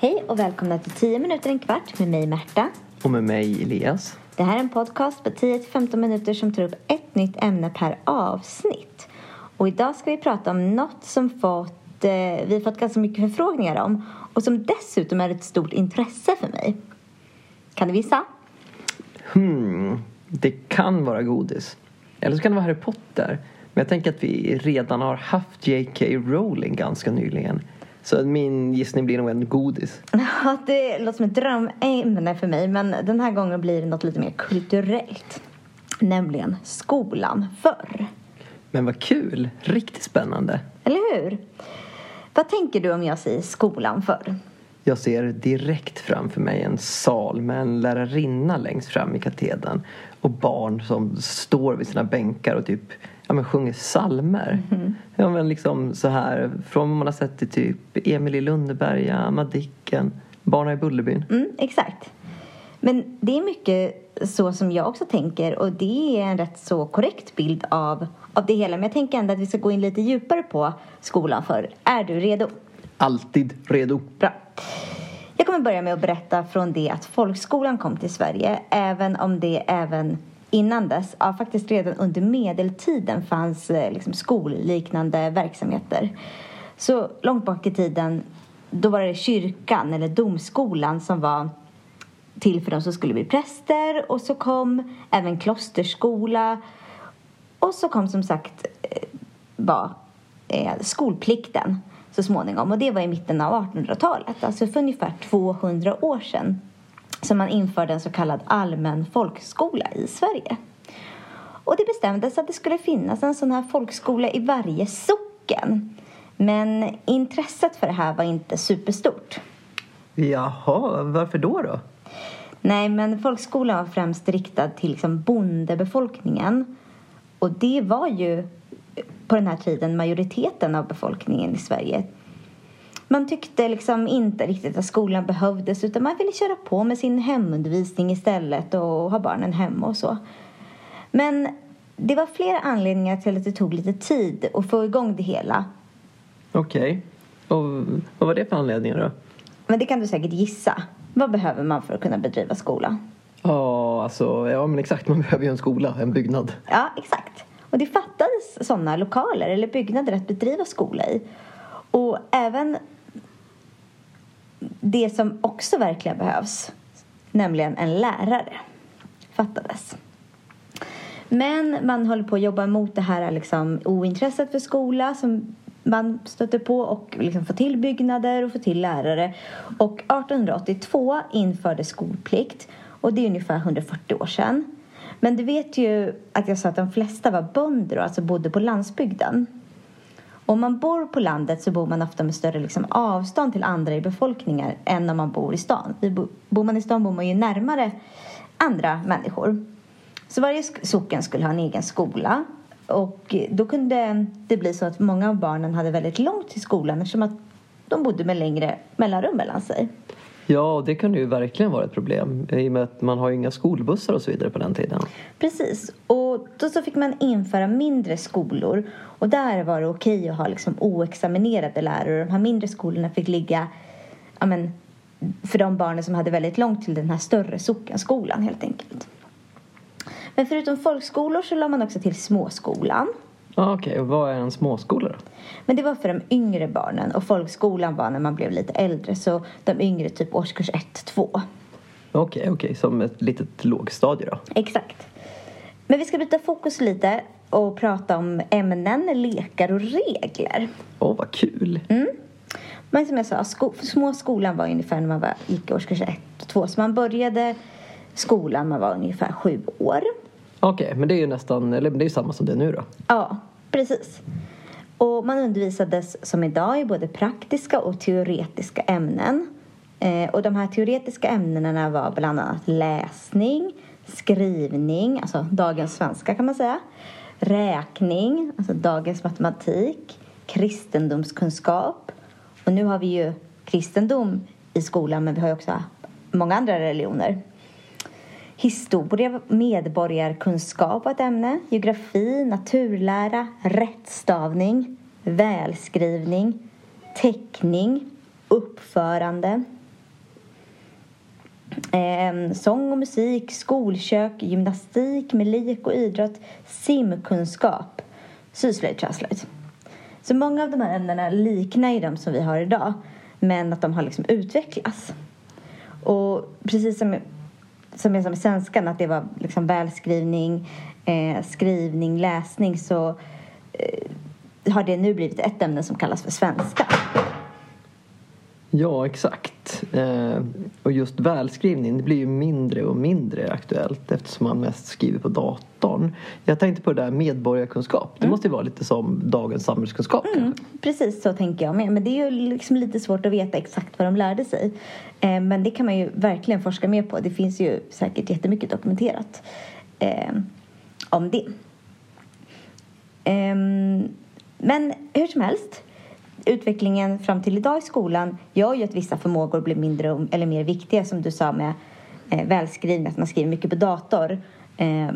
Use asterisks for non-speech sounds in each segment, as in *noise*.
Hej och välkomna till 10 minuter en kvart med mig Märta. Och med mig Elias. Det här är en podcast på 10-15 minuter som tar upp ett nytt ämne per avsnitt. Och idag ska vi prata om något som fått, eh, vi har fått ganska mycket förfrågningar om och som dessutom är ett stort intresse för mig. Kan du visa? Hmm, det kan vara godis. Eller så kan det vara Harry Potter. Men jag tänker att vi redan har haft J.K. Rowling ganska nyligen. Så min gissning blir nog en godis. *laughs* Ja, det låter som ett drömämne för mig men den här gången blir det något lite mer kulturellt. Nämligen skolan förr. Men vad kul! Riktigt spännande. Eller hur? Vad tänker du om jag säger skolan förr? Jag ser direkt framför mig en sal med en lärarinna längst fram i katedern och barn som står vid sina bänkar och typ ja, men sjunger salmer. Mm. Ja, men liksom så här, från man har sett i typ Emil i Lönneberga, Madicken, Barnen i Bullerbyn. Mm, exakt. Men det är mycket så som jag också tänker och det är en rätt så korrekt bild av, av det hela. Men jag tänker ändå att vi ska gå in lite djupare på skolan för Är du redo? Alltid redo. Bra. Jag kommer börja med att berätta från det att folkskolan kom till Sverige, även om det även innan dess, ja, faktiskt redan under medeltiden fanns eh, liksom, skolliknande verksamheter. Så långt bak i tiden, då var det kyrkan eller domskolan som var till för de som skulle bli präster och så kom även klosterskola och så kom som sagt eh, var eh, skolplikten så småningom och det var i mitten av 1800-talet, alltså för ungefär 200 år sedan som man införde en så kallad allmän folkskola i Sverige. Och det bestämdes att det skulle finnas en sån här folkskola i varje socken. Men intresset för det här var inte superstort. Jaha, varför då då? Nej, men folkskolan var främst riktad till liksom bondebefolkningen. Och det var ju på den här tiden majoriteten av befolkningen i Sverige man tyckte liksom inte riktigt att skolan behövdes utan man ville köra på med sin hemundervisning istället och ha barnen hemma och så. Men det var flera anledningar till att det tog lite tid att få igång det hela. Okej. Okay. Och vad var det för anledningar då? Men det kan du säkert gissa. Vad behöver man för att kunna bedriva skola? Ja, alltså, ja men exakt. Man *laughs* behöver ju en skola, en byggnad. Ja, exakt. Och det fattades sådana lokaler eller byggnader att bedriva skola i. Och även det som också verkligen behövs, nämligen en lärare, fattades. Men man håller på att jobba mot det här liksom, ointresset för skola som man stöter på och liksom få till byggnader och få till lärare. Och 1882 infördes skolplikt och det är ungefär 140 år sedan. Men du vet ju att jag sa att de flesta var bönder och alltså bodde på landsbygden. Om man bor på landet så bor man ofta med större liksom, avstånd till andra i befolkningen än om man bor i stan. Bor man i stan bor man ju närmare andra människor. Så varje socken skulle ha en egen skola. Och då kunde det bli så att många av barnen hade väldigt långt till skolan eftersom att de bodde med längre mellanrum mellan sig. Ja, det kunde ju verkligen vara ett problem i och med att man har ju inga skolbussar och så vidare på den tiden. Precis, och då så fick man införa mindre skolor och där var det okej att ha liksom oexaminerade lärare. De här mindre skolorna fick ligga ja, men, för de barnen som hade väldigt långt till den här större sockenskolan helt enkelt. Men förutom folkskolor så la man också till småskolan Ah, Okej, okay. och vad är en småskola då? Men det var för de yngre barnen och folkskolan var när man blev lite äldre så de yngre typ årskurs 1-2. Okej, okay, okej, okay. som ett litet lågstadie då? Exakt. Men vi ska byta fokus lite och prata om ämnen, lekar och regler. Åh, oh, vad kul! Mm. Men som jag sa, sko små skolan var ungefär när man var, gick årskurs 1 och 2. Så man började skolan när man var ungefär sju år. Okej, okay, men det är ju nästan, eller det är ju samma som det är nu då? Ja, precis. Och man undervisades som idag i både praktiska och teoretiska ämnen. Eh, och de här teoretiska ämnena var bland annat läsning, skrivning, alltså dagens svenska kan man säga, räkning, alltså dagens matematik, kristendomskunskap. Och nu har vi ju kristendom i skolan men vi har ju också många andra religioner. Historia, medborgarkunskap var ett ämne. Geografi, naturlära, rättstavning, välskrivning, teckning, uppförande, Eh, sång och musik, skolkök, gymnastik med lek och idrott, simkunskap, syslöjd, träslöjd. Så många av de här ämnena liknar ju de som vi har idag men att de har liksom utvecklats. Och precis som, som är som i svenskan, att det var liksom välskrivning, eh, skrivning, läsning så eh, har det nu blivit ett ämne som kallas för svenska. Ja, exakt. Eh, och just välskrivning det blir ju mindre och mindre aktuellt eftersom man mest skriver på datorn. Jag tänkte på det där medborgarkunskap. Det mm. måste ju vara lite som dagens samhällskunskap mm, Precis så tänker jag med. Men det är ju liksom lite svårt att veta exakt vad de lärde sig. Eh, men det kan man ju verkligen forska mer på. Det finns ju säkert jättemycket dokumenterat eh, om det. Eh, men hur som helst utvecklingen fram till idag i skolan gör ju att vissa förmågor blir mindre eller mer viktiga som du sa med eh, välskrivning, att man skriver mycket på dator. Eh,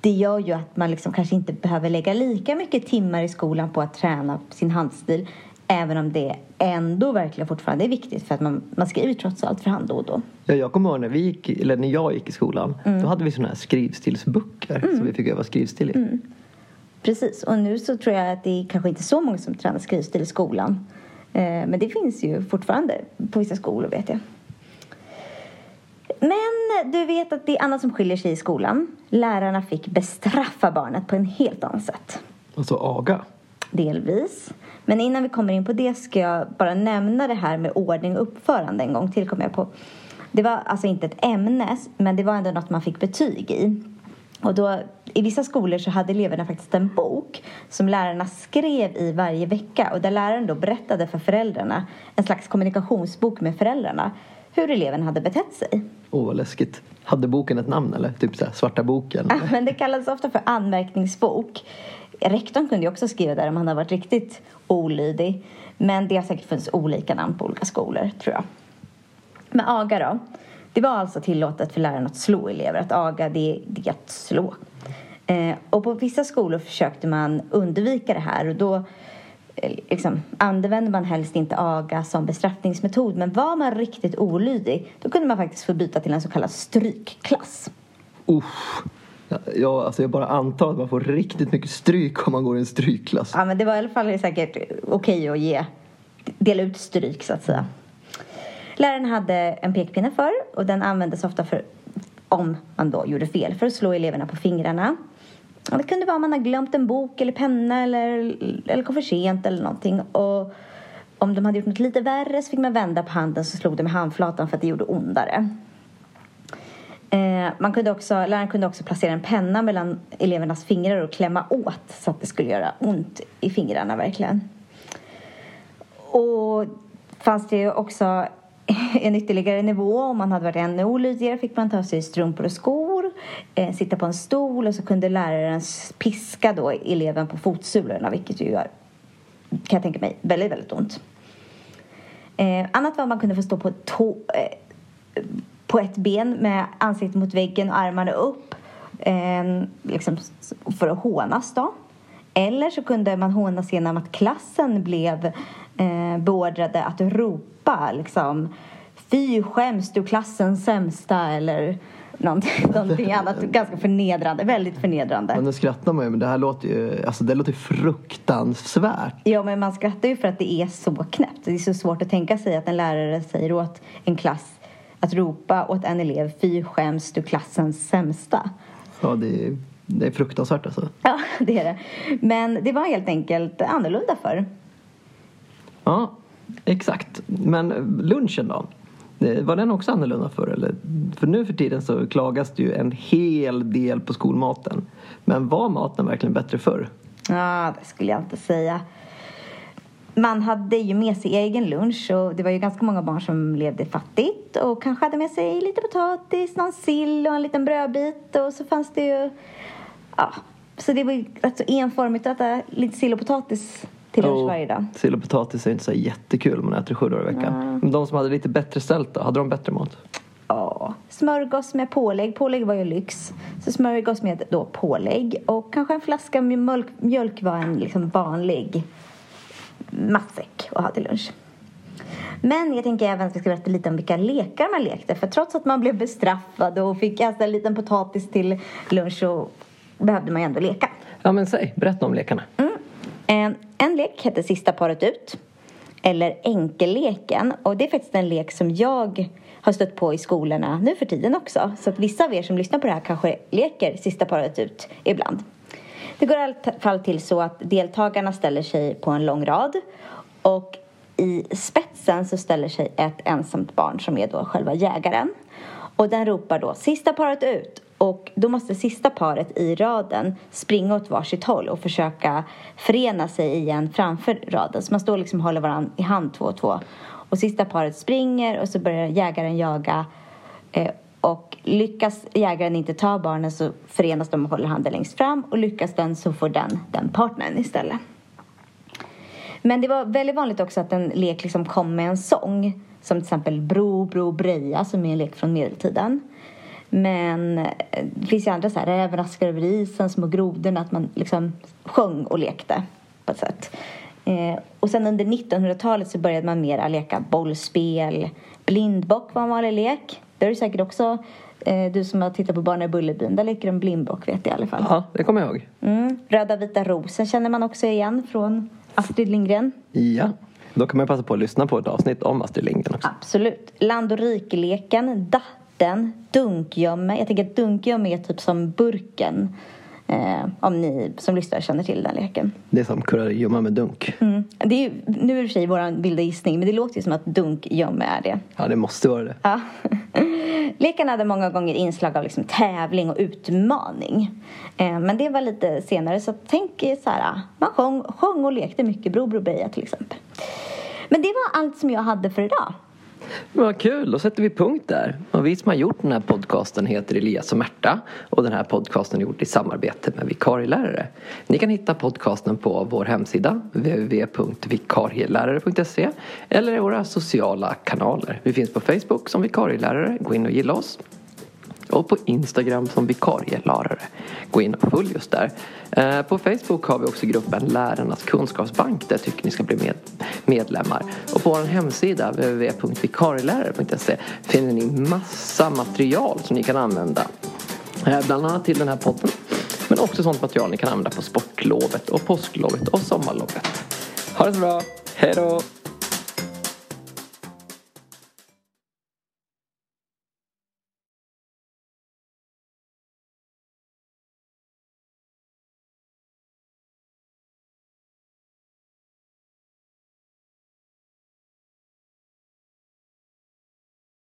det gör ju att man liksom kanske inte behöver lägga lika mycket timmar i skolan på att träna sin handstil även om det ändå verkligen fortfarande är viktigt för att man, man skriver trots allt för hand då och då. Ja, jag kommer ihåg när, vi gick, eller när jag gick i skolan. Mm. Då hade vi sådana här skrivstilsböcker mm. som vi fick öva skrivstil i. Mm. Precis, och nu så tror jag att det är kanske inte så många som tränar skrivstil i skolan. Eh, men det finns ju fortfarande på vissa skolor vet jag. Men du vet att det är annat som skiljer sig i skolan. Lärarna fick bestraffa barnet på en helt annat sätt. Alltså aga? Delvis. Men innan vi kommer in på det ska jag bara nämna det här med ordning och uppförande en gång till kom jag på. Det var alltså inte ett ämne, men det var ändå något man fick betyg i. Och då, I vissa skolor så hade eleverna faktiskt en bok som lärarna skrev i varje vecka och där läraren då berättade för föräldrarna, en slags kommunikationsbok med föräldrarna, hur eleven hade betett sig. Åh, oh, vad läskigt. Hade boken ett namn eller? Typ så här, Svarta boken? Ja, men det kallades ofta för anmärkningsbok. Rektorn kunde ju också skriva där om han hade varit riktigt olydig. Men det har säkert funnits olika namn på olika skolor, tror jag. Med aga då. Det var alltså tillåtet för läraren att slå elever. Att aga, det, det är att slå. Eh, och på vissa skolor försökte man undvika det här och då eh, liksom, använde man helst inte aga som bestraffningsmetod. Men var man riktigt olydig då kunde man faktiskt få byta till en så kallad strykklass. Usch. Ja, alltså jag bara antar att man får riktigt mycket stryk om man går i en strykklass. Ja, men det var i alla fall säkert okej okay att ge, dela ut stryk så att säga. Läraren hade en pekpinne för och den användes ofta för om man då gjorde fel för att slå eleverna på fingrarna. Och det kunde vara om man har glömt en bok eller penna eller, eller kom för sent eller någonting. Och om de hade gjort något lite värre så fick man vända på handen så slog de med handflatan för att det gjorde ondare. Eh, man kunde också, läraren kunde också placera en penna mellan elevernas fingrar och klämma åt så att det skulle göra ont i fingrarna verkligen. Och fanns det ju också *laughs* en ytterligare nivå. Om man hade varit ännu olydigare fick man ta sig strumpor och skor, eh, sitta på en stol och så kunde läraren piska då eleven på fotsulorna vilket ju gör, kan jag tänka mig, väldigt, väldigt ont. Eh, annat var att man kunde få stå på, tå, eh, på ett ben med ansiktet mot väggen och armarna upp eh, liksom för att hånas då. Eller så kunde man hånas genom att klassen blev eh, beordrade att ropa liksom Fy skäms du klassens sämsta eller någonting, *laughs* någonting annat ganska förnedrande, väldigt förnedrande. Men nu skrattar man ju men det här låter ju, alltså det låter fruktansvärt. Ja men man skrattar ju för att det är så knäppt. Det är så svårt att tänka sig att en lärare säger åt en klass att ropa åt en elev Fy skäms du klassens sämsta. Ja det är, det är fruktansvärt alltså. Ja *laughs* det är det. Men det var helt enkelt annorlunda förr. Ja, exakt. Men lunchen då? Eh, var den också annorlunda förr? Eller? För nu för tiden så klagas det ju en hel del på skolmaten. Men var maten verkligen bättre förr? Ja, det skulle jag inte säga. Man hade ju med sig egen lunch och det var ju ganska många barn som levde fattigt och kanske hade med sig lite potatis, någon sill och en liten brödbit och så fanns det ju... Ja, så det var ju rätt så enformigt att äta lite sill och potatis till lunch varje dag. Sill och potatis är inte så jättekul om man äter sju dagar i veckan. Mm. Men de som hade lite bättre ställt då, hade de bättre mat? Ja, smörgås med pålägg. Pålägg var ju lyx. Så smörgås med då pålägg och kanske en flaska mjölk, mjölk var en liksom vanlig matsäck att ha till lunch. Men jag tänker även att vi ska berätta lite om vilka lekar man lekte. För trots att man blev bestraffad och fick äta en liten potatis till lunch så behövde man ju ändå leka. Ja men säg, berätta om lekarna. Mm. En, en lek hette Sista paret ut. Eller Enkelleken. Och det är faktiskt en lek som jag har stött på i skolorna nu för tiden också. Så att vissa av er som lyssnar på det här kanske leker Sista paret ut ibland. Det går i alla fall till så att deltagarna ställer sig på en lång rad och i spetsen så ställer sig ett ensamt barn som är då själva jägaren. Och den ropar då sista paret ut och då måste sista paret i raden springa åt varsitt håll och försöka förena sig igen framför raden. Så man står liksom och håller varandra i hand två och två. Och sista paret springer och så börjar jägaren jaga. Eh, och lyckas jägaren inte ta barnen så förenas de och håller handen längst fram. Och lyckas den så får den den partnern istället. Men det var väldigt vanligt också att en lek liksom kom med en sång. Som till exempel Bro, Bro, Breja som är en lek från medeltiden. Men eh, det finns ju andra så här, Räven raskar över isen, Små grodorna, att man liksom sjöng och lekte på ett sätt. Eh, och sen under 1900-talet så började man mera leka bollspel. Blindbock var en vanlig lek. Det är säkert också eh, du som har tittat på Barnen i Bullerbyn. Där leker de blindbock vet jag i alla fall. Ja, det kommer jag ihåg. Mm. Röda vita rosen känner man också igen från Astrid Lindgren. Ja. Då kan man passa på att lyssna på ett avsnitt om Astrid Lindgren också. Absolut. Land och rikeleken, datten, dunkgömme. Jag tänker att dunkgömme är typ som burken. Eh, om ni som lyssnar känner till den leken. Det är som kurragömma med dunk. Mm. Det är ju, nu är det i och för sig vår vilda gissning, men det låter ju som att dunkgömme är det. Ja, det måste vara det. Ja. Leken hade många gånger inslag av liksom tävling och utmaning. Eh, men det var lite senare, så tänk så här, man sjöng, sjöng och lekte mycket Bro Bro Beja till exempel. Men det var allt som jag hade för idag. Vad kul, då sätter vi punkt där. Och vi som har gjort den här podcasten heter Elias och Märta och den här podcasten är gjord i samarbete med vikarielärare. Ni kan hitta podcasten på vår hemsida www.vikarielärare.se eller i våra sociala kanaler. Vi finns på Facebook som vikarielärare, gå in och gilla oss och på Instagram som vikarielärare. Gå in och följ oss där. Eh, på Facebook har vi också gruppen Lärarnas kunskapsbank där jag tycker ni ska bli med, medlemmar. Och på vår hemsida www.vikarielärare.se finner ni massa material som ni kan använda. Eh, bland annat till den här podden. Men också sånt material ni kan använda på sportlovet och påsklovet och sommarlovet. Ha det så bra. Hej då!